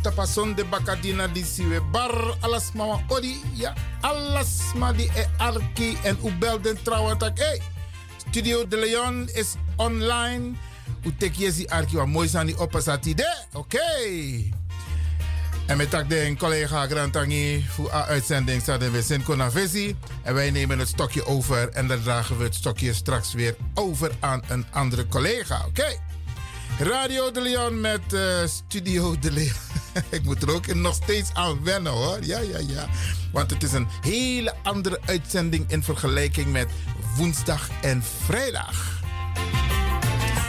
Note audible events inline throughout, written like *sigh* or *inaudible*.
Tapason de bakadina di siwe bar, alas mama odi, ja, alas ma di e arki en u belden trouwatak, hey, Studio De Leon is online, u tekiesi arki wa mooi zijn die oppasati de, oké. En met tak de collega Grantangi voor de uitzending staat we zijn Konavesi. En wij nemen het stokje over en dan dragen we het stokje straks weer over aan een andere collega. Oké. Radio de Leon met uh, Studio de Leon. *laughs* Ik moet er ook nog steeds aan wennen hoor. Ja, ja, ja. Want het is een hele andere uitzending in vergelijking met woensdag en vrijdag.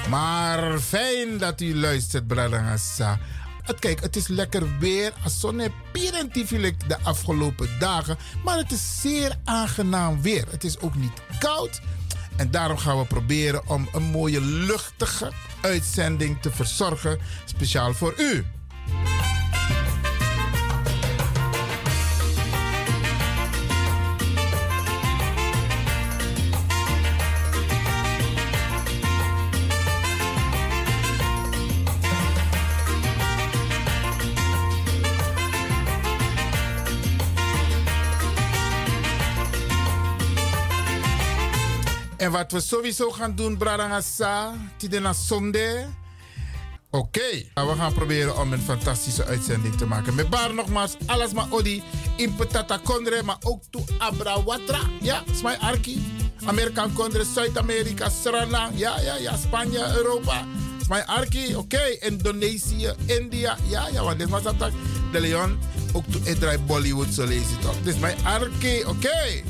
Maar fijn dat u luistert, Bradangasa. Kijk, het is lekker weer. Zonne pirentifilik de afgelopen dagen. Maar het is zeer aangenaam weer. Het is ook niet koud. En daarom gaan we proberen om een mooie luchtige uitzending te verzorgen. Speciaal voor u. Wat we sowieso gaan doen, Bradangasa, Tidena Zonde. Oké, okay. we gaan proberen om een fantastische uitzending te maken. Met bar nogmaals, alles maar odi, in Petata Kondre, maar ook to Abrawatra. Ja, Smai Arki. Amerikaan Kondre, Zuid-Amerika, Suriname. Ja, ja, ja, Spanje, Europa. Smai Arki, oké. Okay. Indonesië, India. Ja, ja, want dit was dat. De Leon, ook to Bollywood, zo lees je. Dit is mijn Arki, oké. Okay.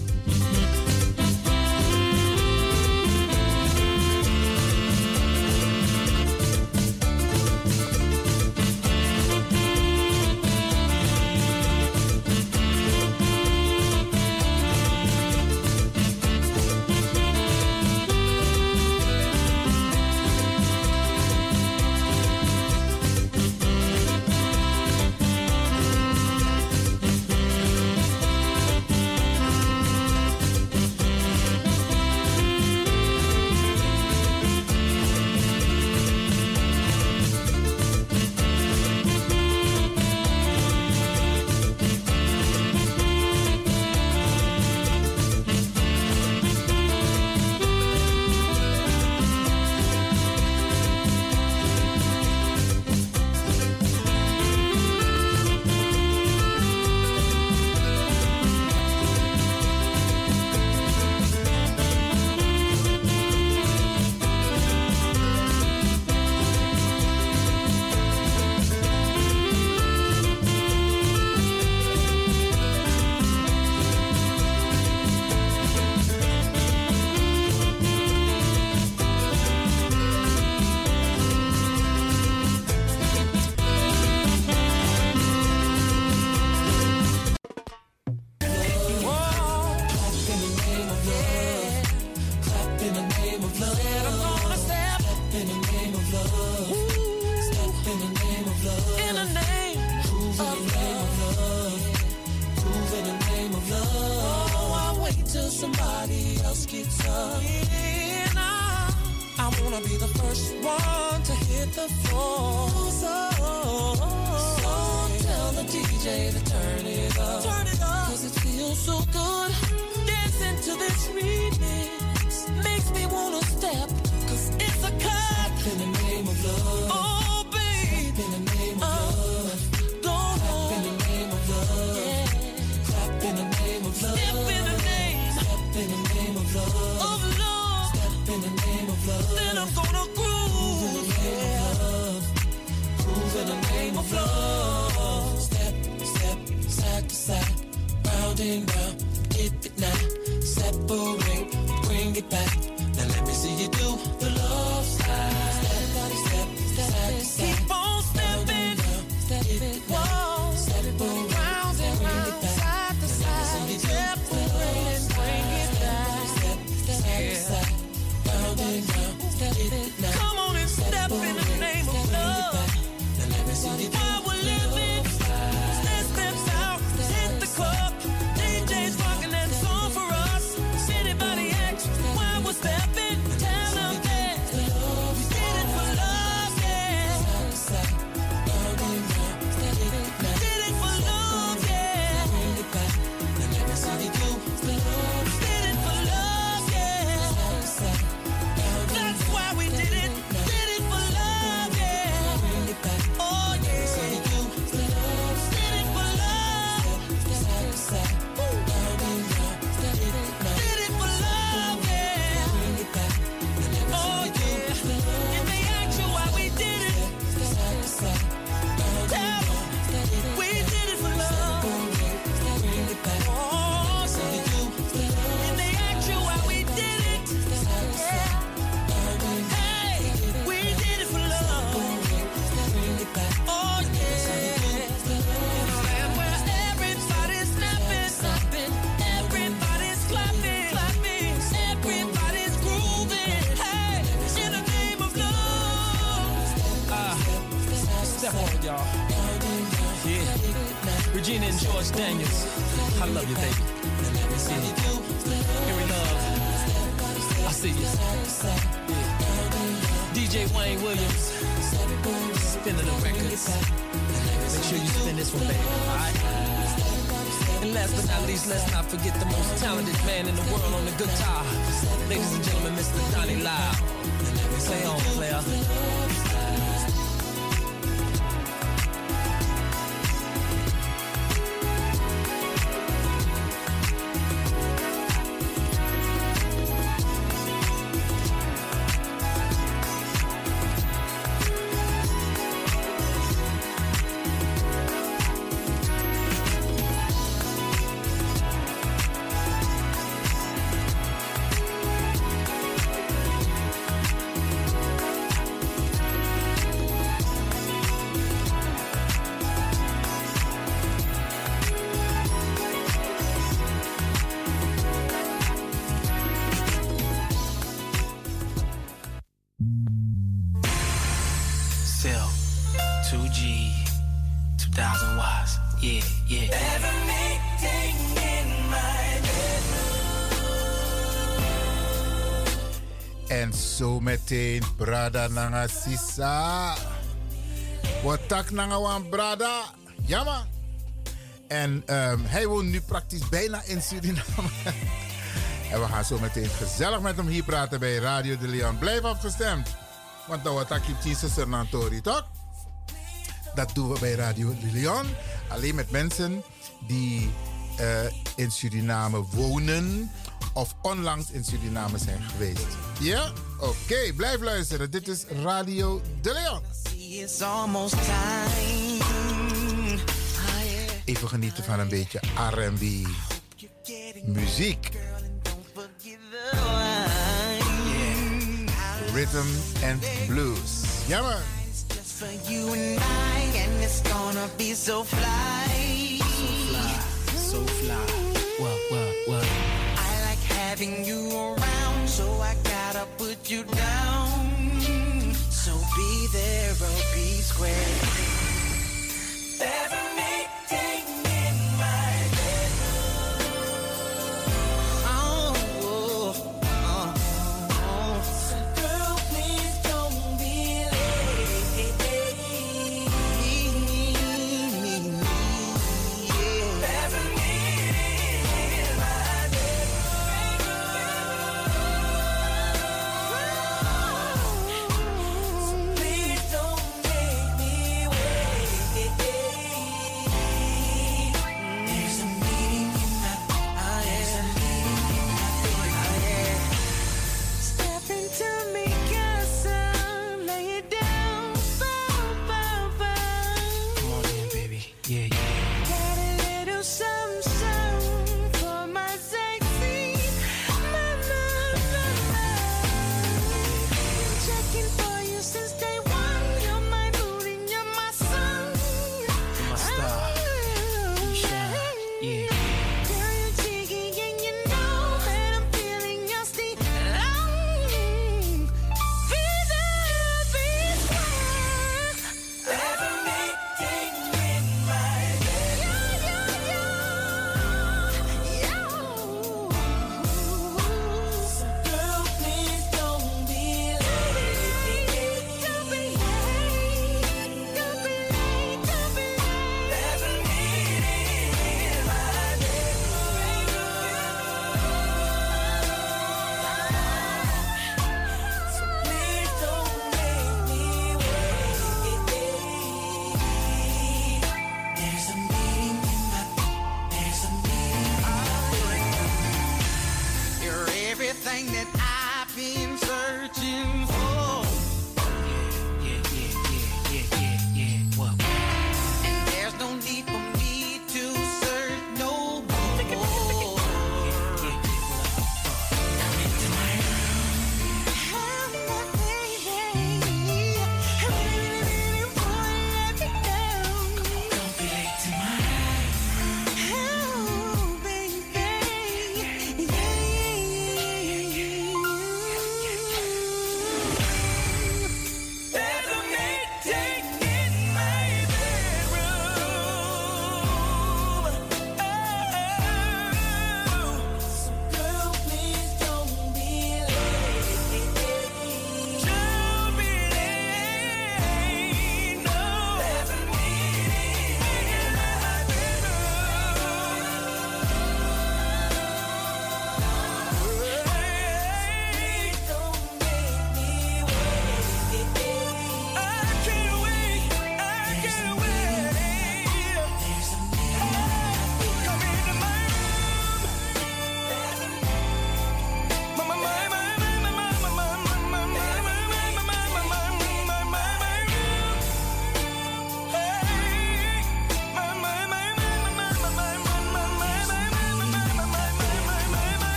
I wanna be the first one to hit the floor. So, tell the DJ to turn it it feels so good. Dancing to this remix makes me wanna it's a cut. in the name of love. Oh, babe. in the name of love. I'm gonna groove. Yeah. Groove in the name of love. Step, step, side to side. Round and round. Dip it now. Separate. Bring it back. Now let me see you do the love slide. Step, step, step, side to side. Zo meteen Brada Nanga Sisa. Watak Nanga Wan Brada. Ja man. En ehm, hij woont nu praktisch bijna in Suriname. *laughs* en we gaan zo meteen gezellig met hem hier praten bij Radio de Leon. Blijf afgestemd. Want dan wat ik Jesus Hernantori, toch? Dat doen we bij Radio de Leon. Alleen met mensen die eh, in Suriname wonen of onlangs in Suriname zijn geweest. Ja? Oké, blijf luisteren. Dit is Radio de Leon. Even genieten van een beetje R&B muziek. Rhythm and blues. Ja man. Just for so fly. So fly. I like having you around, so I gotta put you down. So be there or be square. Every meeting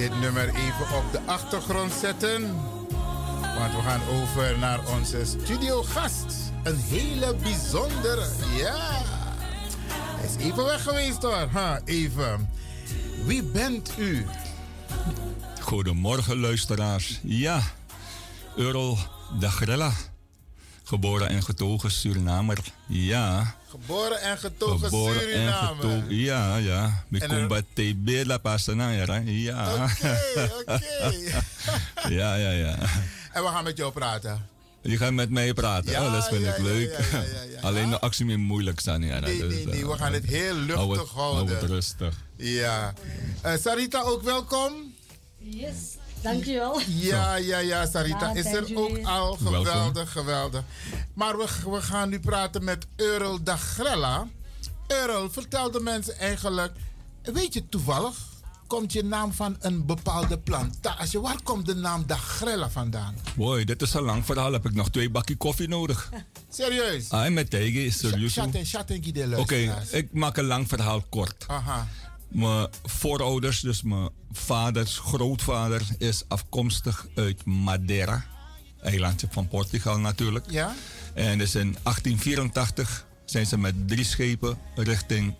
dit nummer even op de achtergrond zetten. Want we gaan over naar onze studiogast. Een hele bijzondere. Ja. Hij is even weg geweest hoor. Ha, even. Wie bent u? Goedemorgen luisteraars. Ja, Earl de. Geboren en getogen Surinamer. Ja. Geboren en getogen Geboren Surinamer. en getogen. Ja, ja. Mikumba TB la Pasana, ja. Ja. Oké, oké. *laughs* ja, ja, ja. En we gaan met jou praten. Je gaat met mij praten. Ja, oh, dat vind ja, ik ja, leuk. ja, ja, ja, ja. Alleen de actie meer moeilijk zijn. Ja, Nee, dus, nee, nee. eh, We gaan het heel hou luchtig het, hou houden. het rustig. Ja. Eh, Sarita, ook welkom. Yes, dankjewel. Ja, ja, ja, Sarita Ja, is er ook al. Geweldig, geweldig. Maar we, we gaan nu praten met Earl Dagrella. Earl, vertel de mensen eigenlijk... Weet je toevallig, komt je naam van een bepaalde plantage? Waar komt de naam Dagrella vandaan? Boy, dit is een lang verhaal. Heb ik nog twee bakje koffie nodig? *laughs* Serieus? Ah, met tegen is serieus. Oké, ik maak een lang verhaal kort. Aha. Mijn voorouders, dus mijn vaders grootvader, is afkomstig uit Madeira. Eilandje van Portugal natuurlijk. Ja? En dus in 1884 zijn ze met drie schepen richting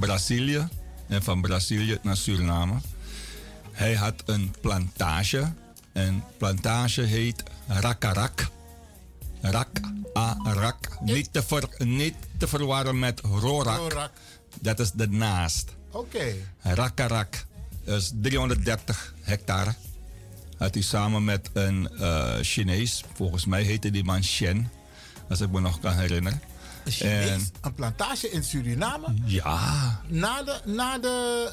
Brazilië. En van Brazilië naar Suriname. Hij had een plantage. En plantage heet Rakarak. Rak, a, rak. Niet te, ver, niet te verwarren met. Rorak. Dat is de naast. Oké. Rakarak is 330 hectare. Had hij samen met een eh, Chinees, volgens mij heette die man Shen, als ik me nog kan herinneren. Een Chinees, En- een plantage in Suriname. Ja, Na de, na de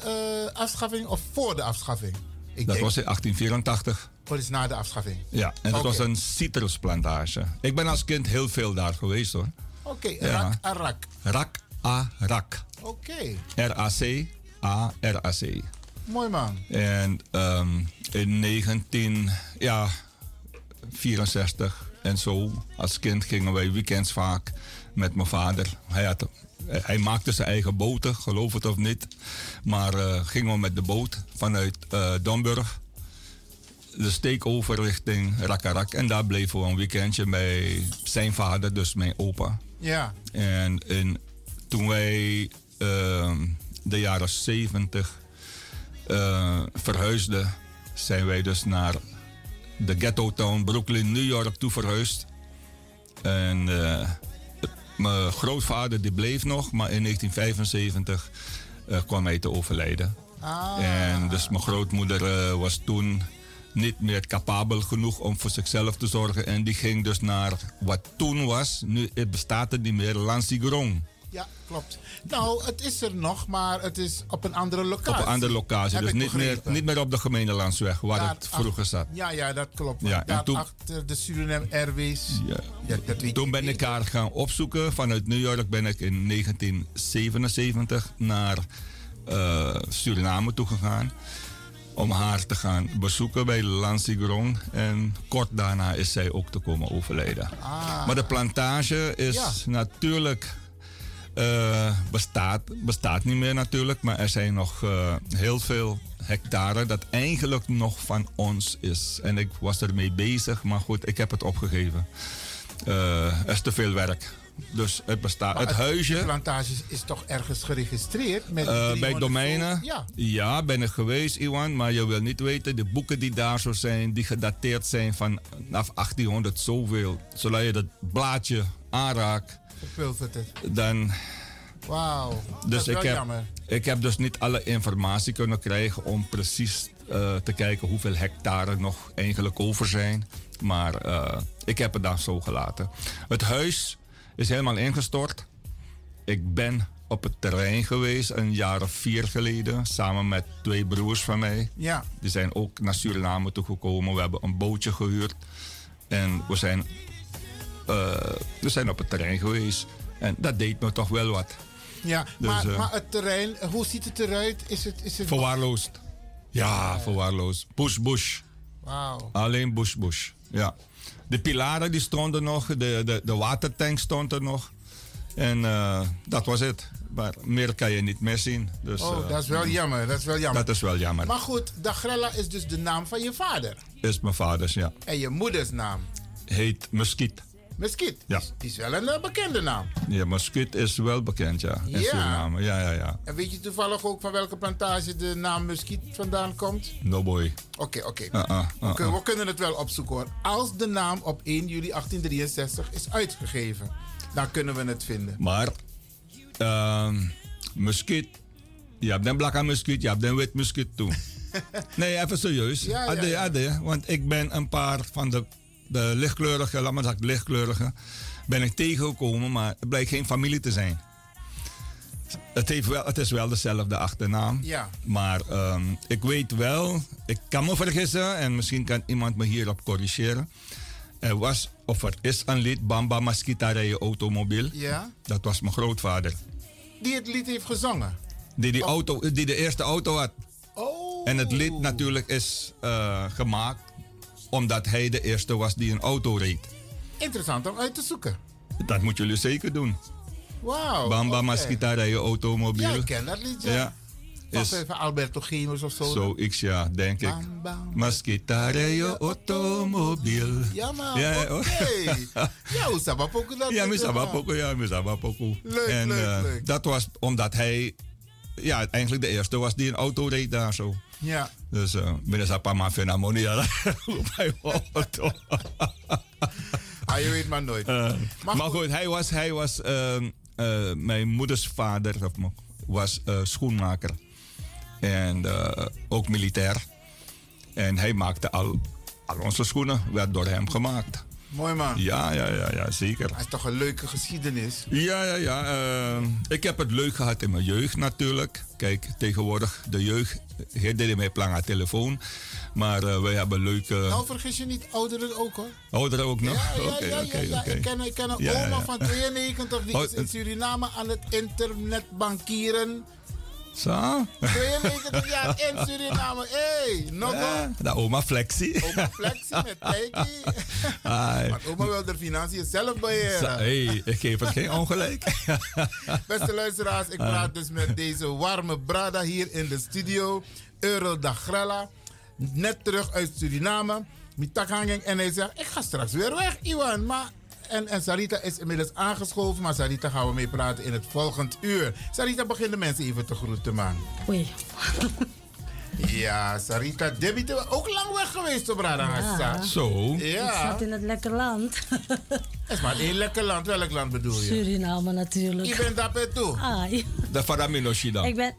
eh, afschaffing of voor de afschaffing? Ik dat denk, was in 1884. Oh, is na de afschaffing. Ja, en dat was een citrusplantage. Ik ben als kind heel veel daar geweest hoor. Oké, Ja. rak, arak. Oké, R-A-C, A-R-A-C. mooi man. En ehm, in 19, ja, 64 en zo, als kind gingen wij weekends vaak met mijn vader. Hij, had, hij maakte zijn eigen boten, geloof het of niet. Maar eh, gingen we met de boot vanuit eh Domburg de steek over richting Rakarak. En daar bleven we een weekendje bij zijn vader, dus mijn opa. Ja, En in, toen wij de jaren 70 eh, verhuisden, zijn wij dus naar de ghetto town Brooklyn, New York toe verhuisd. En eh, mijn grootvader die bleef nog, maar in 1975 eh, kwam hij te overlijden. Ah. En dus mijn grootmoeder was toen niet meer capabel genoeg om voor zichzelf te zorgen. En die ging dus naar wat toen was, nu het bestaat het niet meer, Lansigrong. Ja, klopt. Nou, het is er nog, maar het is op een andere locatie. Op een andere locatie. Heb Dus niet meer, niet meer op de gemeentelandsweg waar Daar het vroeger zat. Ja, ja, dat klopt. Ja, en toen- achter de Suriname Airways. Ja. Ja, dat weet Toen ben ik haar gaan opzoeken. Vanuit New York ben ik in 1977 naar eh, Suriname toegegaan. Om haar te gaan bezoeken bij Lansigrong. En kort daarna is zij ook te komen overlijden. Ah. Maar de plantage is Ja. natuurlijk. Eh, bestaat, bestaat niet meer natuurlijk. Maar er zijn nog eh, heel veel hectare dat eigenlijk nog van ons is. En ik was ermee bezig, maar goed, ik heb het opgegeven. Eh, er is te veel werk. Dus het bestaat. Het De huisje plantage is toch ergens geregistreerd? Met bij 300 domeinen. Ja. ja, ben ik geweest, Iwan. Maar je wil niet weten, de boeken die daar zo zijn, die gedateerd zijn vanaf 1800 zoveel. Zodat je dat blaadje aanraakt, Verpulvert het. dan Wauw. Dus ik heb, jammer. ik heb dus niet alle informatie kunnen krijgen om precies eh, te kijken hoeveel hectare nog eigenlijk over zijn. Maar eh, ik heb het daar zo gelaten. Het huis is helemaal ingestort. Ik ben op het terrein geweest een jaar of vier geleden samen met twee broers van mij. Ja. Die zijn ook naar Suriname toegekomen. We hebben een bootje gehuurd. En we zijn, eh, we zijn op het terrein geweest. En dat deed me toch wel wat. Ja, Dus, maar, eh, maar het terrein, hoe ziet het eruit? Is het, is het Verwaarloosd. Ja, verwaarloosd. Bush, bush. Wauw. Alleen bush, bush. Ja. De pilaren die stonden nog, de, de, de watertank stond er nog. En eh, dat was het. Maar meer kan je niet meer zien. Dus, Oh, eh, dat is wel jammer. Dat is wel jammer. dat is wel jammer. Maar goed, Dagrella is dus de naam van je vader. Is mijn vaders, ja. En je moeders naam. Heet Muskiet. Muskiet. Ja. Die is wel een eh, bekende naam. Ja, Muskiet is wel bekend, ja. In Ja. Suriname. Ja, ja, ja. En weet je toevallig ook van welke plantage de naam Muskiet vandaan komt? No boy. Oké, oké. Uh-uh. We, kunnen- we kunnen het wel opzoeken hoor. Als de naam op 1 juli 1863 is uitgegeven, dan kunnen we het vinden. Maar, ehm muskiet. Je hebt een blakke muskiet, je hebt een wit muskiet toe. *laughs* nee, even serieus. Ja, ja, Ade, ja. ade, want ik ben een paar van de, de lichtkleurige, laat maar zeggen lichtkleurige, ben ik tegengekomen, maar het blijkt geen familie te zijn. Het, heeft wel, het is wel dezelfde achternaam. Ja. Maar ehm, ik weet wel, ik kan me vergissen en misschien kan iemand me hierop corrigeren. Er was, of er is een lied, Bamba Maskita rijden automobiel. Ja? Dat was mijn grootvader. Die het lied heeft gezongen. Die, die, auto, die de eerste auto had. Oh. En het lied natuurlijk is eh, gemaakt omdat hij de eerste was die een auto reed. Interessant om uit te zoeken. Dat moeten jullie zeker doen. Wauw. Bamba. Maskita rijden automobiel. Ja, ik ken dat liedje. Ja. Is even Alberto Gemus of zo. zoiets, ja, denk ik. Maskita rijden automobiel. Ja, man. Ja, Oké. hoor. *laughs* ja, dat? Ja, liedje, Misaba man? Poko, ja, Misaba Poko. Leuk, en leuk, eh, leuk. dat was omdat hij, ja, eigenlijk de eerste was die een auto reed daar zo. Ja. Dus binnen zijn paar maanden harmonia bij *laughs* auto. *laughs* Ah, je weet maar nooit. Eh, Maar maar, goed. hij was, hij was ehm, eh, mijn moeders vader, was eh, schoenmaker. En ook militair. En hij maakte al, al onze schoenen, werd door hem gemaakt. Mooi man. Ja, ja, ja, ja zeker. Dat is toch een leuke geschiedenis. Ja, ja, ja. eh, ik heb het leuk gehad in mijn jeugd natuurlijk. Kijk, tegenwoordig de jeugd, hij deed mij plan aan telefoon. Maar eh, wij hebben leuke... Nou, vergis je niet, ouderen ook hoor. Ouderen ook nog? Ja, ja, ja. Ik ken, ik ken een oma van 92 die Oh, is in het- Suriname aan het internetbankieren. Zo? 92 jaar in Suriname. Hé, hey, nog Ja, de oma Flexie. Oma Flexie met Tijki. Ai. Want oma wil de financiën zelf beheren. hey, ik geef het geen ongelijk. Beste luisteraars, ik praat dus met deze warme brada hier in de studio. Earl Dagrella. Net terug uit Suriname. Mitakangeng. En hij zegt, ik ga straks weer weg, Iwan. Maar, en, en Sarita is inmiddels aangeschoven. Maar Sarita gaan we mee praten in het volgend uur. Sarita, begin de mensen even te groeten, man. Oei. *laughs* Ja, Sarita, Debbie, ook lang weg geweest op Radagasta. Zo. Ik Ja, zat in het lekker land. *laughs* het is maar één lekker land. Welk land bedoel je? Suriname Je natuurlijk. bent daar toe. Ah, De Faraminoshi dan. ik ben...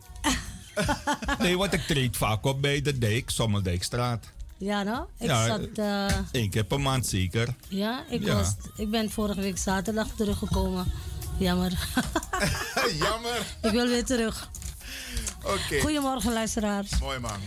Nee, want ik treed vaak op bij de dijk, Sommerdijkstraat. Ja, nou? Ik Ja, zat... eh, Eén keer per maand zeker. ja, ik, Ja. Was, ik ben vorige week zaterdag teruggekomen. Jammer. *laughs* Jammer. ik wil weer terug. Oké, Goedemorgen, luisteraars. mooi man.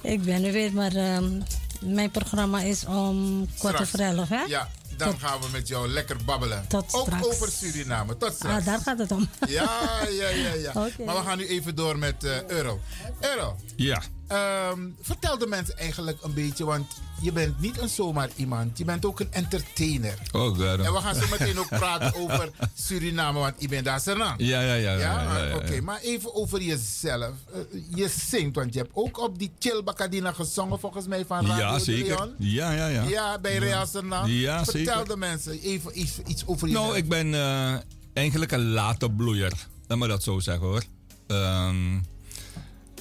Ik ben er weer, maar ehm, mijn programma is om kwart over elf, hè? Ja, dan gaan we met jou lekker babbelen. Tot Ook straks. over Suriname. Tot straks. Ah, daar gaat het om. Ja, ja, ja, ja. *laughs* Maar we gaan nu even door met eh Euro. Euro, Ja. Ehm, vertel de mensen eigenlijk een beetje, want je bent niet een zomaar iemand. Je bent ook een entertainer. Oh, God. En we gaan zo meteen ook praten *laughs* over Suriname, want je bent daar Senang. Ja, ja, ja. Ja, ja, ja, ja, oké. Maar even over jezelf. Eh, je zingt, want je hebt ook op die Chill Bacadina gezongen, volgens mij, van Radio Ja, zeker. Leon. Ja, ja, ja. Ja, bij Real Senang. Ja, Vertel zeker. de mensen even iets, iets over jezelf. Nou, ik ben eh, eigenlijk een late bloeier. Laat me dat zo zeggen hoor. Ehm,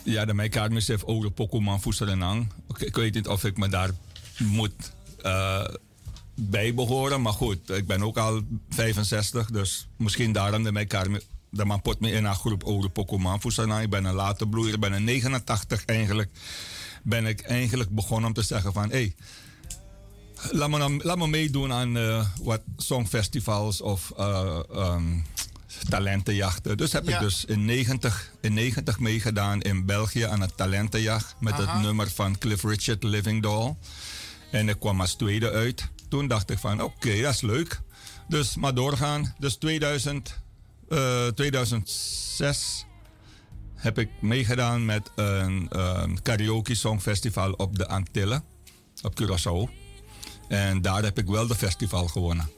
ja, de mijn kaart heeft oude Pokémon Voeserenang. Ik, weet niet of ik me daar moet eh, bij behoren. Maar goed, ik ben ook al 65. Dus misschien daarom de mijn. De man pot me in een groep oude Pokémon Voeserenang. Ik ben een late bloeier. Ik ben een 89 eigenlijk. Ben ik eigenlijk begonnen om te zeggen van... Hey, Laat me, dan- laat me meedoen aan eh, wat songfestivals of eh, ehm, talentenjachten. Dus heb Ja. ik dus in 90, in 90 meegedaan in België aan het talentenjacht met Aha. het nummer van Cliff Richard Living Doll. En ik kwam als tweede uit. Toen dacht ik van oké, dat is leuk. Dus maar doorgaan. Dus 2000, eh, 2006 heb ik meegedaan met een karaoke songfestival op de Antillen, op Curaçao. En daar heb ik wel de festival gewonnen.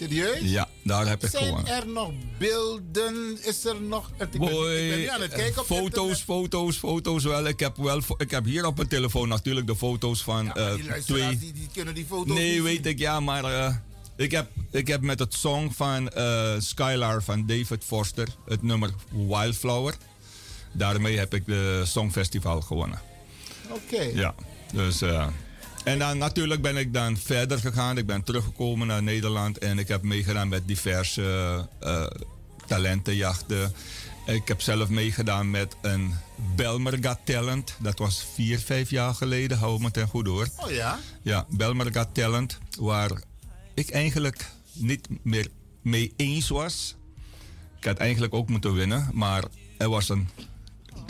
Serieus? Ja, daar heb ik Zijn gewonnen. er nog beelden? Is er nog... Ik ben, Boy, ik ben nu aan het kijken op foto's, internet. foto's, foto's wel. Ik heb, wel. ik heb hier op mijn telefoon natuurlijk de foto's van Ja, eh, die twee. die, die kunnen die foto's Nee, niet weet zien. ik, ja, maar eh, ik, heb, ik heb met het song van eh, Skylar van David Foster, het nummer Wildflower. Daarmee heb ik de Songfestival gewonnen. Oké. Ja, dus. En dan natuurlijk ben ik dan verder gegaan. Ik ben teruggekomen naar Nederland en ik heb meegedaan met diverse eh, talentenjachten. Ik heb zelf meegedaan met een Belmer Got Talent. Dat was vier, vijf jaar geleden. Hou me ten goede hoor. Oh ja? Ja, Belmer Got Talent. Waar ik eigenlijk niet meer mee eens was. Ik had eigenlijk ook moeten winnen. Maar er was een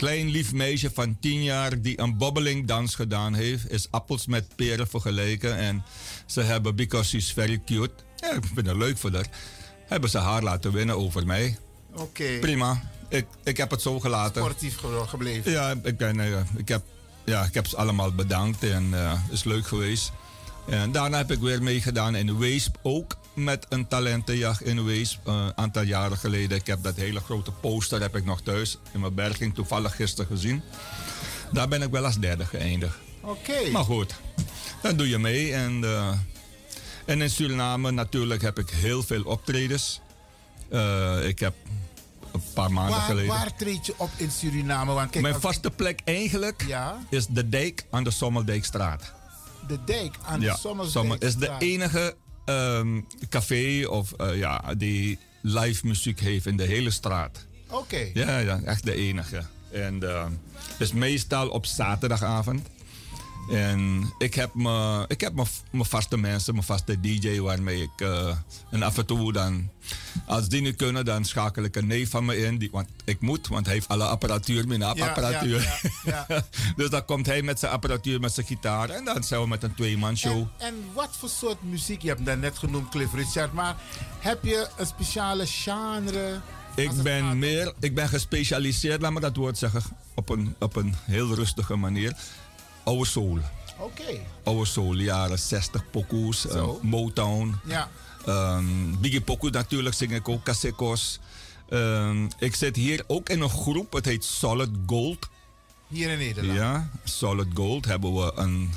klein lief meisje van 10 jaar die een bobbeling dans gedaan heeft. Is appels met peren vergeleken. En ze hebben, because she's very cute. Ja, ik vind het leuk voor haar. Hebben ze haar laten winnen over mij. Oké. Prima. Ik, ik heb het zo gelaten. Sportief ge- gebleven. Ja, ik, ben, eh, ik, heb, ja, ik heb ze allemaal bedankt en eh, het is leuk geweest. En daarna heb ik weer meegedaan in Weesp, ook met een talentenjacht in Weesp, eh, een aantal jaren geleden. Ik heb dat hele grote poster heb ik nog thuis in mijn berging toevallig gisteren gezien. Daar ben ik wel als derde geëindigd. Oké. Maar goed, dan doe je mee. En, eh, en in Suriname natuurlijk heb ik heel veel optredens. Eh, ik heb een paar maanden Waar, geleden... waar treed je op in Suriname? Want kijk, Mijn vaste plek eigenlijk Ja, is de dijk aan de Sommerdijkstraat. de dijk aan de Ja. Sommer is de enige ehm, café of eh, ja, die live muziek heeft in de hele straat. Oké. Ja, ja, echt de enige. En uh, is meestal op zaterdagavond. En ik heb mijn ik heb mijn- mijn vaste mensen, mijn vaste DJ waarmee ik. eh, en af en toe dan. Als die niet kunnen, dan schakel ik een neef van me in. Die, want ik moet, want hij heeft alle apparatuur, mijn Ja, apparatuur. ja, ja, *laughs* dus dan komt hij met zijn apparatuur, met zijn gitaar. En dan zijn we met een tweeman show. En, en wat voor soort muziek? Je hebt dat net genoemd, Cliff Richard. Maar heb je een speciale genre? Ik ben meer, ik ben gespecialiseerd, laat me dat woord zeggen, op een, op een heel rustige manier. Oude soul. Oké. Oude soul, jaren 60 pokoes, eh. Motown. Ja. ehm Biggie Pokoe natuurlijk zing ik ook, Casekos. Ehm, ik zit hier ook in een groep, het heet Solid Gold. Hier in Nederland. Ja, Solid Gold hebben we een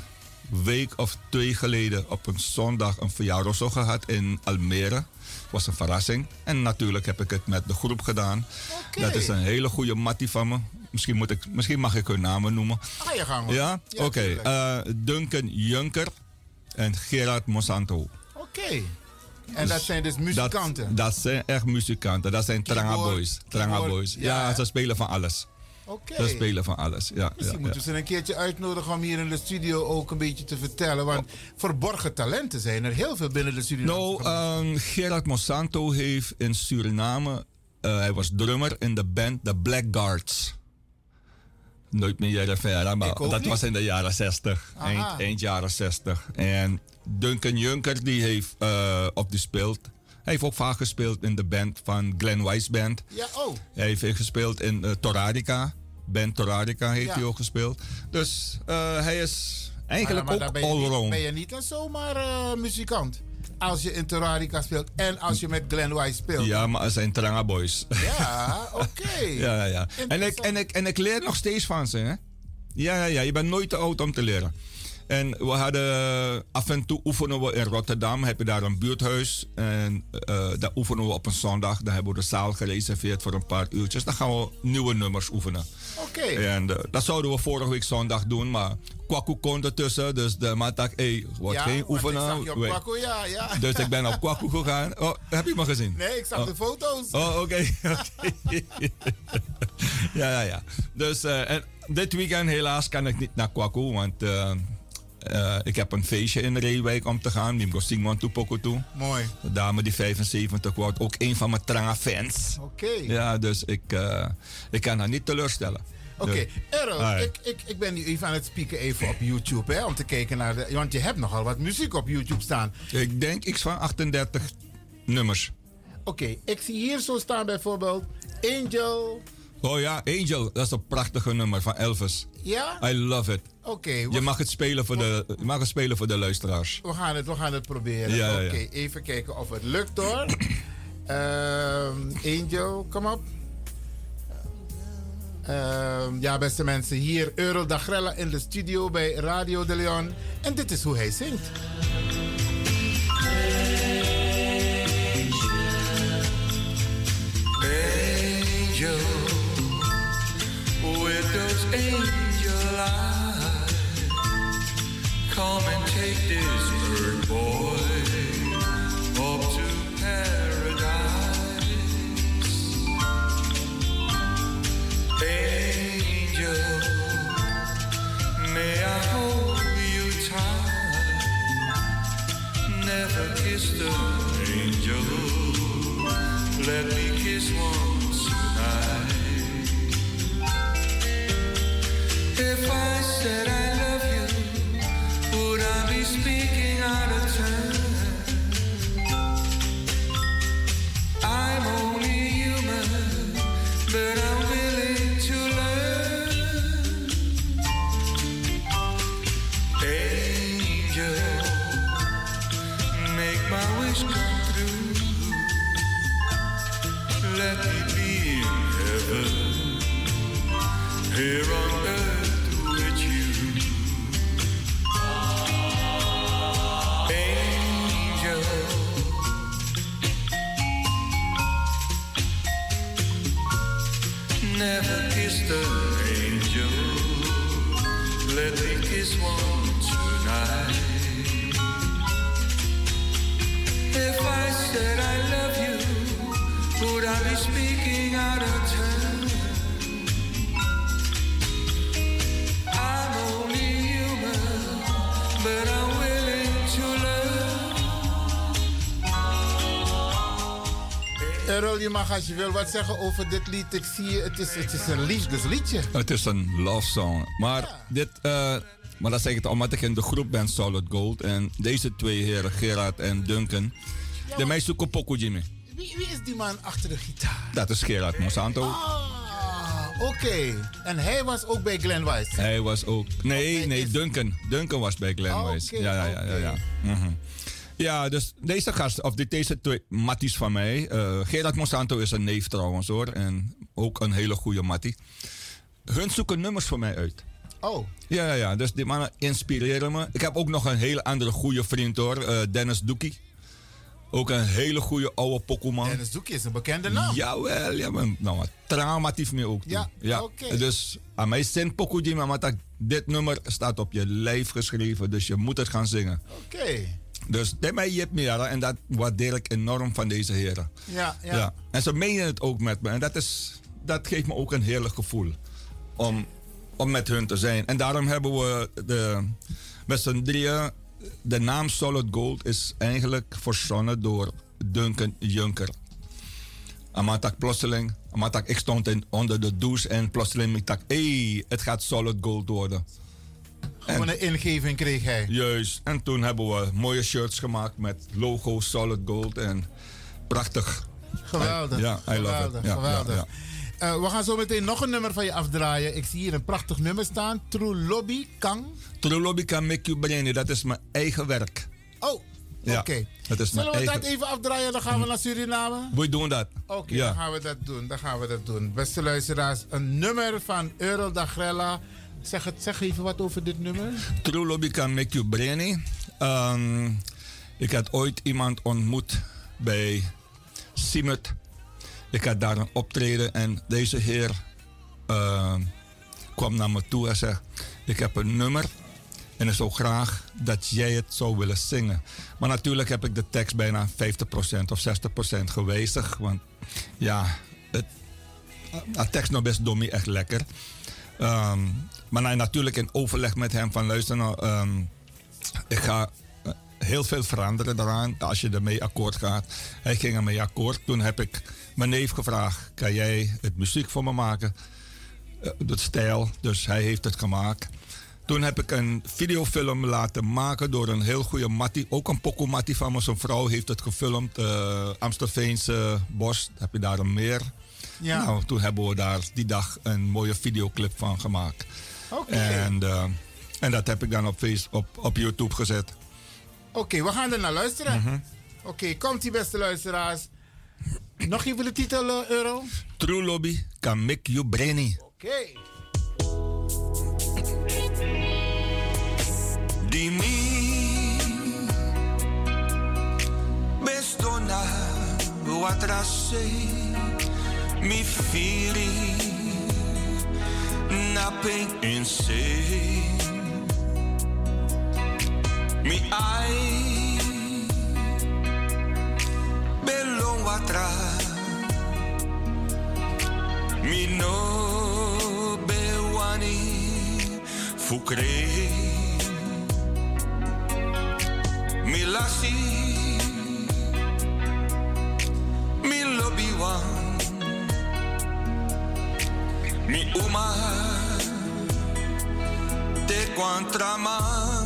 week of twee geleden op een zondag een verjaardag gehad in Almere. was een verrassing. En natuurlijk heb ik het met de groep gedaan. Dat is een hele goede mattie van me. Misschien, moet ik, misschien mag ik hun namen noemen. Ga je gang. hoor. Ja? Oké. eh, Duncan Junker en Gerard Monsanto. Oké. En dat zijn dus muzikanten. Dat, dat zijn echt muzikanten. Dat zijn Tranga Boys. Tranga Boys. ja, ze spelen van alles. Oké. Ze spelen van alles. Ja, Misschien ja, moeten we ze een keertje uitnodigen om hier in de studio ook een beetje te vertellen. Want verborgen talenten zijn er heel veel binnen de Surinaamse Nou, ehm, Gerard Monsanto heeft in Suriname, eh, hij was drummer in de band The Blackguards. Nooit meer jaren maar dat niet. was in de jaren 60, Aha. eind, eind jaren 60. En Duncan Junker, die heeft, uh, of die speelt, hij heeft ook vaak gespeeld in de band van Glenn Weiss Band. ja, oh. Hij heeft gespeeld in uh, Torarica, band Torarica heeft Ja. hij ook gespeeld. Dus uh, hij is eigenlijk Maar- maar ook allround. Ben je niet een zomaar eh, muzikant? Als je in Terrarica speelt en als je met Glenn Weiss speelt. Ja, maar het zijn Tranga Boys. Ja, *laughs* oké. Ja, ja. En ik, en, ik, en ik leer nog steeds van ze, hè? Ja, ja, ja. Je bent nooit te oud om te leren. En we hadden af en toe oefenen we in Rotterdam. Heb je daar een buurthuis. En uh, daar oefenen we op een zondag. Dan hebben we de zaal gereserveerd voor een paar uurtjes. Dan gaan we nieuwe nummers oefenen. Oké. En uh, dat zouden we vorige week zondag doen. Maar Kwaku kon ertussen. Dus de hé, hey, wordt Ja, geen ik oefenen. zag je op Wait. Kwaku, ja, ja. Dus ik ben op Kwaku gegaan. Oh, heb je me gezien? Nee, ik zag Oh. de foto's. Oh, oké. *laughs* ja, ja, ja. Dus uh, en dit weekend helaas kan ik niet naar Kwaku, want uh, uh, ik heb een feestje in Reewijk om te gaan. Nimgo Singwan Tupoko toe. Mooi. De dame die 75 wordt, ook een van mijn tranga fans. Oké. Ja, dus ik, uh, ik kan haar niet teleurstellen. Oké, okay. Errol, Ah, ik, ik, ik ben nu even aan het spieken even op YouTube, hè, om te kijken naar de... Want je hebt nogal wat muziek op YouTube staan. Ik denk iets van 38 nummers. Oké, okay, ik zie hier zo staan bijvoorbeeld Angel. Oh ja, Angel, dat is een prachtige nummer van Elvis. Ja? I love it. Oké, Je we, mag het spelen voor de, je mag het spelen voor de luisteraars. we gaan het, we gaan het proberen. Ja, Oké, ja. even kijken of het lukt hoor. Ehm, Angel, kom op. Ehm, ja, beste mensen, hier Earl Dagrella in de studio bij Radio de Leon. En dit is hoe hij zingt. Come and take this bird boy up to paradise. Angel, may I hold you tight? Never kissed an angel. Let me kiss once tonight. If I said I speaking out of turn? Earl, je mag als je wil wat zeggen over dit lied. Ik zie je, het is, het is een liefdesliedje. Het is een love song. Maar dit, eh, maar dat zeg ik het omdat ik in de groep ben Solid Gold. En deze twee heren, Gerard en Duncan, de mij zoeken pokoe Jimmy. Wie, wie is die man achter de gitaar? Dat is Gerard Monsanto. Ah, oké. En hij was ook bij Glen Wise. Hij was ook. Nee, nee, is- Duncan. Duncan was bij Glen Ah, Wise. oké, Ja, ja, ja. ja, ja. Mhm. Ja, dus deze gast, of dit- deze twee matties van mij. eh Gerard Monsanto is een neef trouwens hoor. En ook een hele goede mattie. Hun zoeken nummers voor mij uit. Oh, Ja, ja, ja. Dus die mannen inspireren me. Ik heb ook nog een hele andere goede vriend hoor. eh, Dennis Doekie. Ook een hele goede oude pokoeman. Dennis Doekje is een bekende naam. Jawel, ja, maar nou, wat traumatief me ook. toe. Ja, oké. Dus aan mij zin pokoe die, maar dat dit nummer staat op je lijf geschreven, dus je moet het gaan zingen. Oké. Dus dit mij jip me ja, en dat waardeer ik enorm van deze heren. Ja, ja. En ze menen het ook met me en dat, is, dat geeft me ook een heerlijk gevoel om, om met hun te zijn. En daarom hebben we de, met z'n drieën, de naam Solid Gold is eigenlijk verzonnen door Duncan Junker. Amatak plotseling, amatak ik stond in, onder de douche en plotseling ik dacht, hé, hey, het gaat Solid Gold worden. Gewoon een ingeving kreeg hij. Juist. En toen hebben we mooie shirts gemaakt met logo Solid Gold en prachtig. Geweldig. Ja, I love it. geweldig, Ja, geweldig. ja, Eh, we gaan zo meteen nog een nummer van je afdraaien. Ik zie hier een prachtig nummer staan. True Lobby Kang. True Lobby kan make you brainy, dat is mijn eigen werk. Oh, oké. dat is mijn Zullen we dat eigen- even afdraaien? Dan gaan we naar Suriname. We doen dat. Oké, dan gaan we dat doen. Dan gaan we dat doen. Beste luisteraars, een nummer van Earl Dagrella. Zeg, het, zeg even wat over dit nummer. True Lobby kan make you brainy. Ehm, ik had ooit iemand ontmoet bij Simut. Ik had daar een optreden en deze heer ehm, kwam naar me toe en zei: Ik heb een nummer en ik zou graag dat jij het zou willen zingen. Maar natuurlijk heb ik de tekst bijna 50% of 60% gewijzigd. Want ja, het, de tekst nog best dommie echt lekker. Ehm, maar nou, natuurlijk in overleg met hem van luister nou, ehm, ik ga eh, heel veel veranderen daaraan als je ermee akkoord gaat. Hij ging ermee akkoord. Toen heb ik mijn neef gevraagd, kan jij het muziek voor me maken? Eh, de stijl, dus hij heeft het gemaakt. Toen heb ik een videofilm laten maken door een heel goede Mattie. Ook een Poco Mattie van me. Zijn vrouw heeft het gefilmd. eh Amstelveense bos. Heb je daar een meer? Ja. Nou, toen hebben we daar die dag een mooie videoclip van gemaakt. En eh, En dat heb ik dan op, face, op, op YouTube gezet. Oké, we gaan er naar luisteren. Mhm. Oké, komt die beste luisteraars. *clears throat* Nog even de titel, eh, Euro? True Lobby can make you brainy. Oké. Di mi bestona watrase mi firi na pen in se mi ai bello watra mi no bewani fukre mi lasi mi lobby wan mi uma te contraman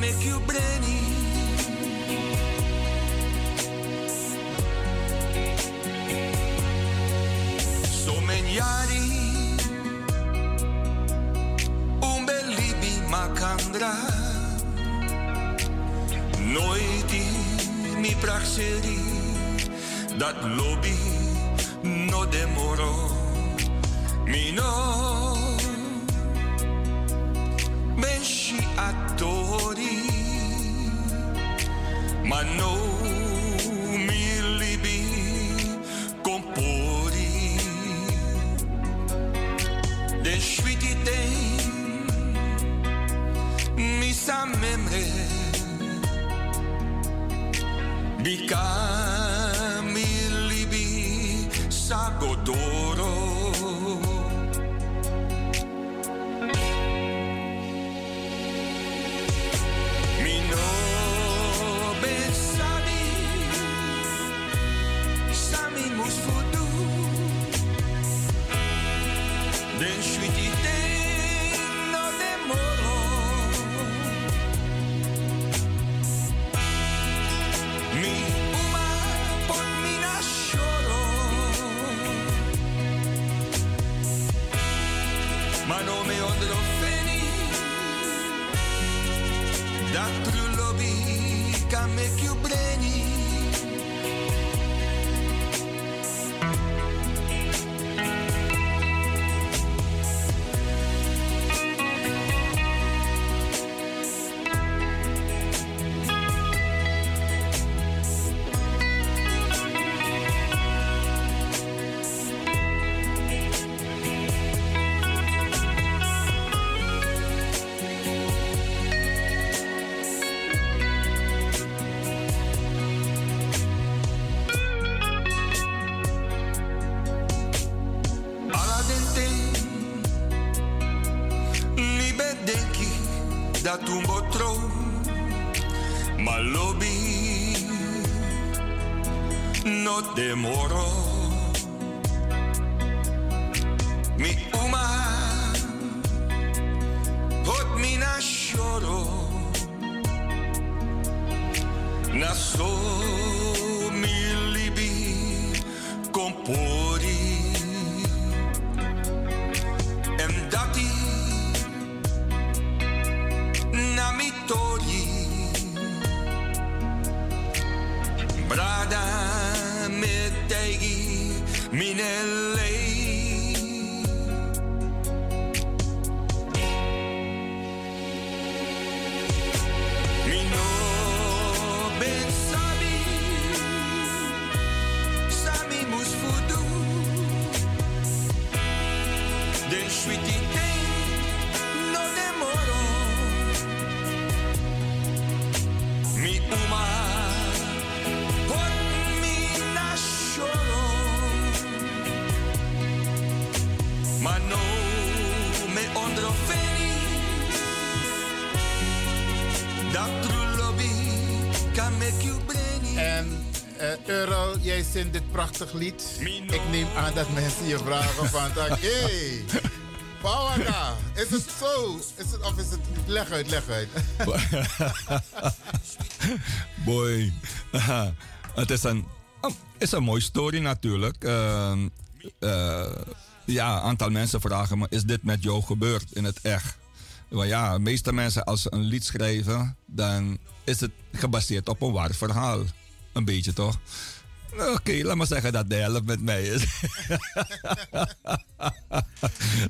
make you brainy na prachtig lied. Ik neem aan dat mensen je vragen van... *laughs* Hey, Pawaka, is het zo? Is het, of is het... Leg uit, leg uit. *laughs* Boy. *laughs* het is een, oh, is een mooie story natuurlijk. Ehm, eh, ja, een aantal mensen vragen me: is dit met jou gebeurd in het echt? Maar ja, de meeste mensen als ze een lied schrijven, dan is het gebaseerd op een waar verhaal. Een beetje toch? Oké, laat maar zeggen dat de helft met mij is.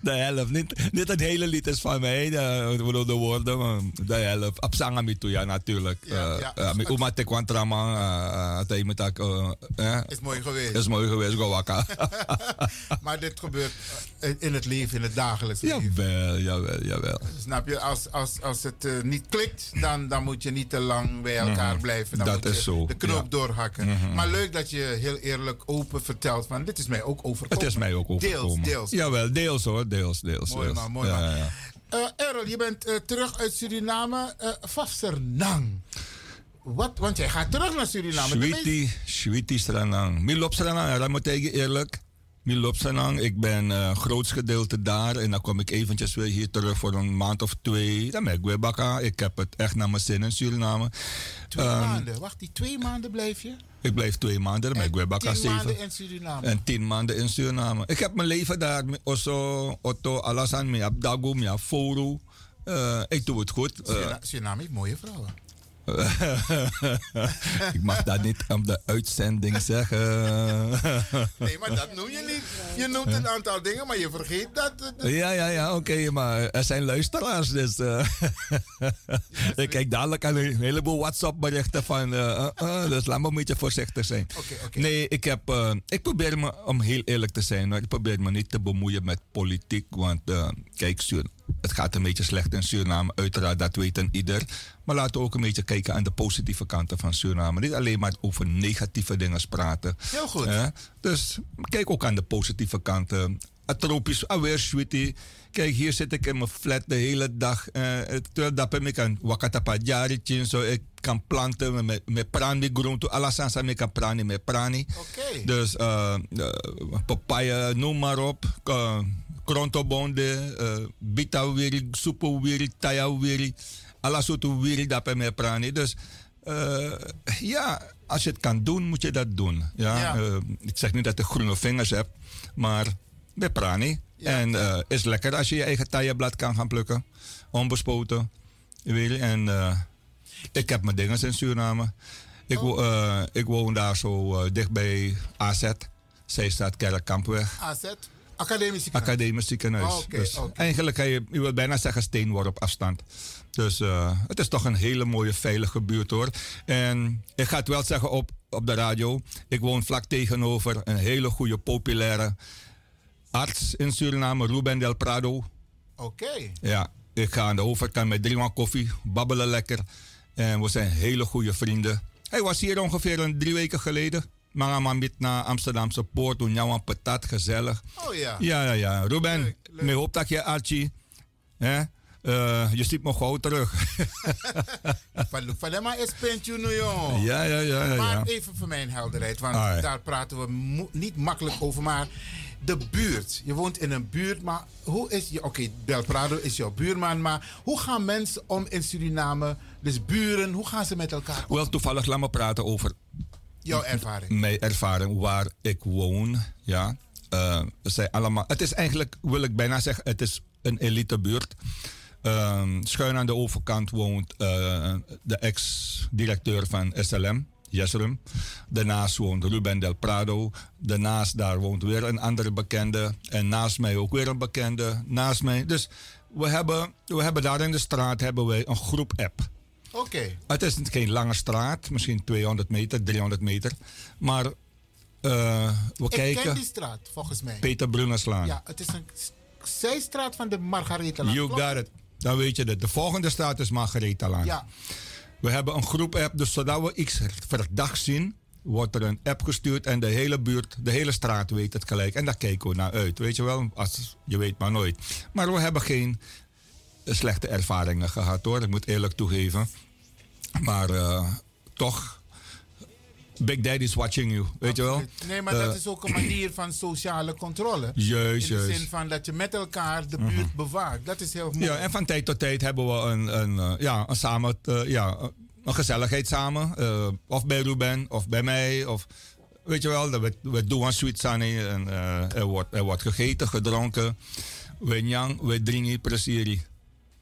de helft. Niet, niet het hele lied is van mij, de, de woorden, maar de helft. Op zang toe, ja, natuurlijk. Ja, ja. Met Uma te kwantrama, met dat, eh, eh, Is mooi geweest. is mooi geweest, Gowaka. *laughs* Maar dit gebeurt eh, in het leven, in het dagelijks leven. jawel, jawel, jawel. Snap je? Als, als, als het eh, niet klikt, dan, dan moet je niet te lang bij elkaar blijven. Dan Mhm. Dat moet is je zo, de knoop ja. Mhm. doorhakken. Maar leuk dat je heel eerlijk open vertelt van dit is mij ook overkomen. Het is mij ook overkomen. Deels, deels. Jawel, deels hoor, deels, deels. Mooi deels. man, mooi ja, man. ja, ja. Eh, Errol, je bent eh, terug uit Suriname. eh Vafsernang. Wat? Want jij gaat terug naar Suriname. Sweetie, Sweetie Stranang. Milop Stranang, dat moet ik eerlijk. Milop Stranang, ik ben uh, grootst gedeelte daar en dan kom ik eventjes weer hier terug voor een maand of twee. Dan ben ik weer bakka. Ik heb het echt naar mijn zin in Suriname. Twee Ehm, maanden. Wacht, die twee maanden blijf je? Ik blijf twee maanden, dan ben ik weer tien maanden in Suriname. En tien maanden in Suriname. Ik heb mijn leven daar, met Osso, Otto, Alasan, Dago, Mia Foru. Eh, ik doe het goed. Eh, Surina- Suriname heeft mooie vrouwen. Ik mag dat niet op de uitzending zeggen. Nee, maar dat noem je niet. Je noemt een aantal dingen, maar je vergeet dat. Ja, ja, ja, oké, maar er zijn luisteraars, dus eh, ik kijk dadelijk aan een heleboel WhatsApp-berichten van, eh, dus laat me een beetje voorzichtig zijn. Nee, ik, heb, ik probeer me, om heel eerlijk te zijn, ik probeer me niet te bemoeien met politiek, want kijk, het gaat een beetje slecht in Suriname, uiteraard, dat weet een ieder. Maar laten we ook een beetje kijken aan de positieve kanten van Suriname. Niet alleen maar over negatieve dingen praten. Heel goed. Dus kijk ook aan de positieve kanten. Het tropisch alweer sweetie. Kijk, hier zit ik in mijn flat de hele dag. eh, terwijl dat ik kan wakatapa jaritje zo. Ik kan planten met, met prani groente. Alasansa ik kan prani met prani. Oké. Dus eh, papaya, noem maar op. Uh, Krontobonde, uh, bita wiri, soepo wiri, taya wiri. Alla soorten wiri dat prani. Dus eh, ja, als je het kan doen, moet je dat doen. Ja? Ja. Eh, ik zeg niet dat ik groene vingers heb, maar met prani. Ja. En eh is lekker als je je eigen taaienblad kan gaan plukken. Onbespoten. Je, En eh, ik heb mijn dingen in Suriname. Ik, eh, ik woon daar zo eh, dicht bij AZ. Zij staat Kerkkampweg. AZ, Academisch Ziekenhuis. Academisch ziekenhuis. Oh, oké, dus. Eigenlijk kan je, je wil bijna zeggen steenworp afstand. Dus eh, het is toch een hele mooie veilige buurt hoor. En ik ga het wel zeggen op, op de radio. Ik woon vlak tegenover een hele goede populaire arts in Suriname, Ruben Del Prado. Oké. Ja, ik ga aan de overkant met drie man koffie, babbelen lekker. En we zijn hele goede vrienden. Hij was hier ongeveer een drie weken geleden. Maar met naar Amsterdamse poort, toen jou een patat, gezellig. Oh ja. Ja, ja, ja. Ruben, me hoop dat je Archie. Hè? Eh, je ziet me gauw terug. *laughs* Van maar is pentje nu, joh. ja, ja, ja, ja. Maar even voor mijn helderheid, want daar praten we mo- niet makkelijk over. Maar de buurt. Je woont in een buurt, maar hoe is je. Oké, Belprado is jouw buurman, maar hoe gaan mensen om in Suriname? Dus buren, hoe gaan ze met elkaar om? Wel, toevallig laat me praten over Jouw ervaring. mijn ervaring waar ik woon. Ja. Het zijn allemaal, het is eigenlijk, wil ik bijna zeggen, het is een elitebuurt. Ehm schuin aan de overkant woont eh, de ex-directeur van SLM, Jesrum. Daarnaast woont Ruben Del Prado. Daarnaast daar woont weer een andere bekende. En naast mij ook weer een bekende. Naast mij. Dus we hebben, we hebben daar in de straat hebben wij een groep app. Oké. Het is geen lange straat, misschien 200 meter, 300 meter. Maar eh, we Ik kijken. ken die straat, volgens mij. Peter Brunnerslaan. Ja, het is een zijstraat van de Margaretha. You got it. Dan weet je het. De volgende straat is Margaretha Laan. Ja, We hebben een groep app, dus zodat we iets verdacht zien, wordt er een app gestuurd en de hele buurt, de hele straat weet het gelijk. En daar kijken we naar uit, weet je wel. Als, je weet maar nooit. Maar we hebben geen slechte ervaringen gehad hoor, ik moet eerlijk toegeven. Maar eh, toch, Big Daddy's watching you, weet je wel. Nee, maar dat Eh, is ook een manier van sociale controle. *clears throat* Juist, In de juist. zin van dat je met elkaar de buurt bewaakt. Dat is heel mooi. Ja, en van tijd tot tijd hebben we een, een, eh, ja, een, samen, ja, een gezelligheid samen. of bij Ruben, of bij mij. Of, weet je wel, dat we, we doen een sweet sunny. En, er, wordt, er wordt gegeten, gedronken. We nyang, we drinken presiri.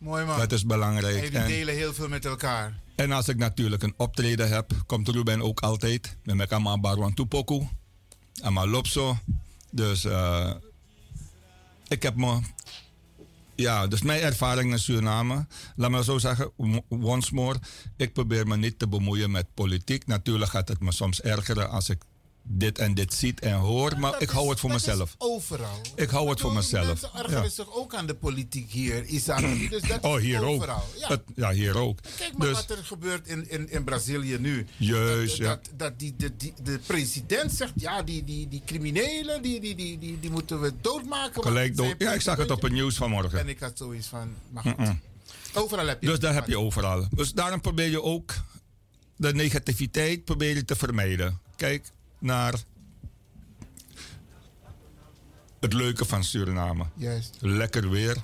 Mooi man. Dat is belangrijk. En, delen heel veel met elkaar. en als ik natuurlijk een optreden heb, komt Ruben ook altijd. Met mij kan Barwan Tupoku. En Lopso. Dus eh, ik heb me ja, dus mijn ervaring in Suriname, laat me zo zeggen, once more, ik probeer me niet te bemoeien met politiek. Natuurlijk gaat het me soms ergeren als ik dit en dit ziet en hoor, maar ik hou het voor mezelf. Overal. Ik hou het voor mezelf. Mensen ergeren zich ook aan de politiek hier, Isaac. *clears throat* Dus dat Oh, hier ook. Ja. Hier ook. Kijk maar Dus, wat er gebeurt in, in, in Brazilië nu. Juist, dat, ja. dat, die, de, president zegt, ja, die, die, die criminelen, die, die, die, die, moeten we doodmaken. gelijk dood. Ja, ik zag het op het nieuws vanmorgen. En ik had zoiets van, maar. Overal heb je Dus daar heb je overal. Dus daarom probeer je ook de negativiteit probeer je te vermijden. Kijk naar het leuke van Suriname. Juist. Lekker weer.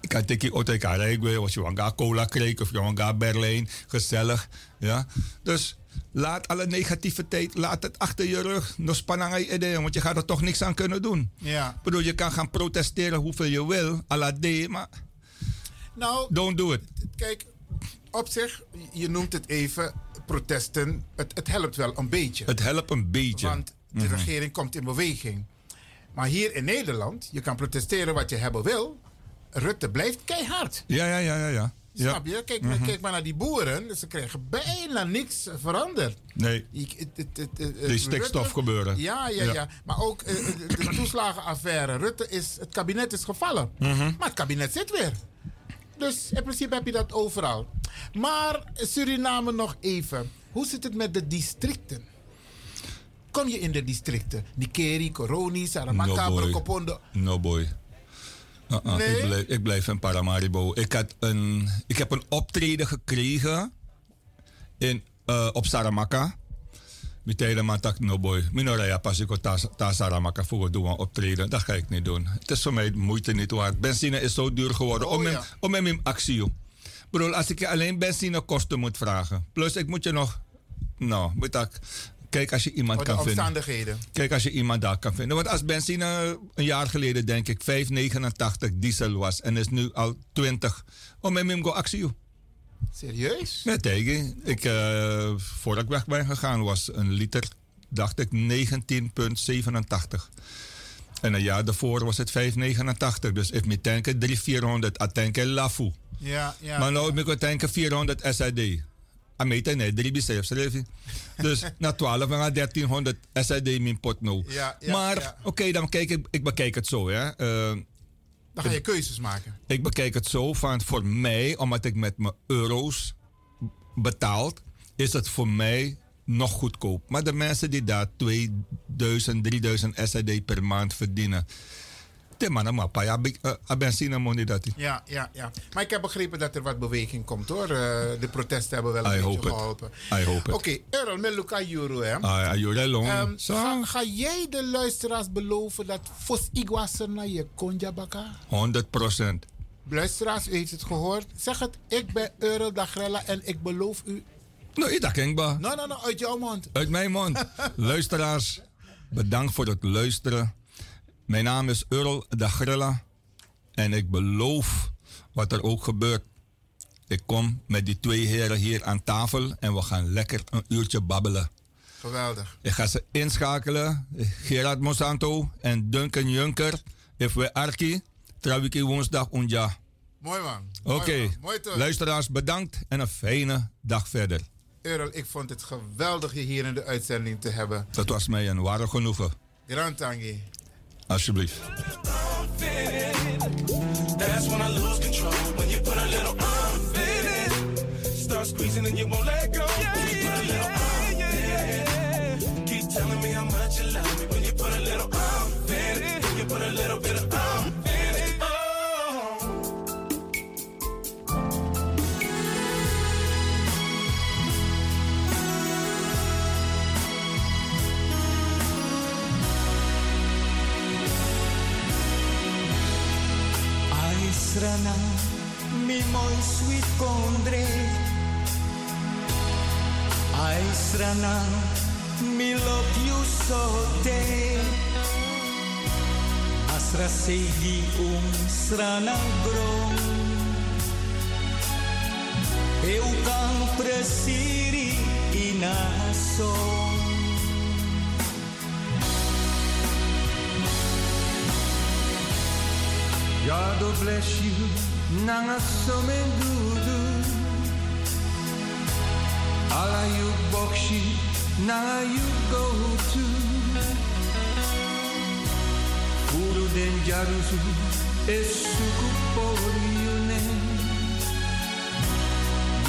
Ik kan tikkie uit elkaar rijden. Als je een cola kreeg of je een Berlijn. Gezellig. Ja. Dus laat alle negativiteit, laat het achter je rug. No spannend idee, want je gaat er toch niks aan kunnen doen. Ja. Ik bedoel, je kan gaan protesteren hoeveel je wil. à la D, maar Nou, don't do it. kijk, op zich, je noemt het even, protesten, het, het helpt wel een beetje. Het helpt een beetje. Want de regering komt in beweging. Maar hier in Nederland, je kan protesteren wat je hebben wil. Rutte blijft keihard. Ja, ja, ja, ja. ja. Snap je? Kijk, maar- kijk maar naar die boeren. Ze krijgen bijna niks veranderd. Nee, die stikstof gebeuren. Ja, ja, ja, Ja. Maar ook eh, de, de toeslagenaffaire. Rutte is, het kabinet is gevallen. Mhm. Maar het kabinet zit weer. Dus in principe heb je dat overal. Maar Suriname nog even. Hoe zit het met de districten? Kom je in de districten? Nikeri, Coroni, Saramaka, No. No boy. Uh-uh, Nee? ik, blijf, ik blijf in Paramaribo. Ik, had een, ik heb een optreden gekregen in, eh, op Saramaka. Meteen maar tak no boy. Minoraya pas ik ta Saramaka voor doen optreden. Dat ga ik niet doen. Het is voor mij moeite niet waard. Benzine is zo duur geworden. Oh, om, ja. hem, om hem in actie. bedoel, als ik je alleen benzinekosten moet vragen. Plus ik moet je nog... Nou, moet ik... Kijk als je iemand de kan vinden. Kijk, als je iemand daar kan vinden. Want als benzine een jaar geleden, denk ik, 5,89 diesel was en is nu al 20. Oh, met hem go actie. Serieus? Met tegen. Ik, eh voordat ik weg ben gegaan, was een liter, dacht ik, 19,87. En een jaar daarvoor was het 5,89. Dus ik moet tanken 300, 400, a tanken lafu. Ja, ja. Maar ik moet tanken 400 SAD. Amete nee, drie biceps. Dus *laughs* na 12 en na 1300 SAD min pot nou. Ja, ja, maar ja. oké, dan kijk ik, ik bekijk het zo. Hè. Eh, Dan ga je keuzes maken. ik bekijk het zo van voor mij, omdat ik met mijn euro's betaald, is het voor mij nog goedkoop. Maar de mensen die daar 2000, 3000 SAD per maand verdienen. De mannen maar pa ja, eh, a benzine money dat. Ja, ja, ja. Maar ik heb begrepen dat er wat beweging komt hoor. Eh, de protesten hebben wel een I beetje geholpen. I hope it. Oké, Earl, met Luca Juro hè. Ah, Zo. ga, ga jij de luisteraars beloven dat Fos Iguaser naar je konja baka? 100 procent. Luisteraars, u heeft het gehoord. Zeg het, ik ben Earl Dagrella en ik beloof u... Nou, ik dacht, Kengba. Nou, nou, nou, uit jouw mond. Uit mijn mond. *laughs* Luisteraars, bedankt voor het luisteren. Mijn naam is Earl de Grilla. En ik beloof wat er ook gebeurt. Ik kom met die twee heren hier aan tafel en we gaan lekker een uurtje babbelen. Geweldig. Ik ga ze inschakelen. Gerard Monsanto en Duncan Junker. If we Arki. Trawiki woensdag onja. Mooi man. Oké. Mooi toch? Luisteraars, bedankt en een fijne dag verder. Earl, ik vond het geweldig je hier in de uitzending te hebben. Dat was mij een ware genoegen. Grand Tangi. Alsjeblieft. Start squeezing and you won't let go. Aisrana, mi love you so day. Asra segi um sranang grong. Eu kan presiri inasong. God will bless you, nanga somendudu. Alla you bokshi, nanga you go to. Furu den jarusu, esuku poriune.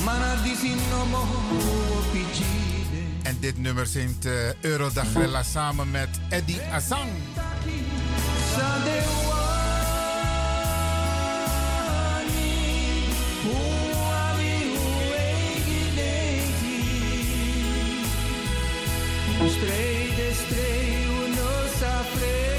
Mana disi no mo opijide. En dit nummer zingt uh, Eurodagrella samen met Eddie Azang. Strijden, strijden, nos afrede.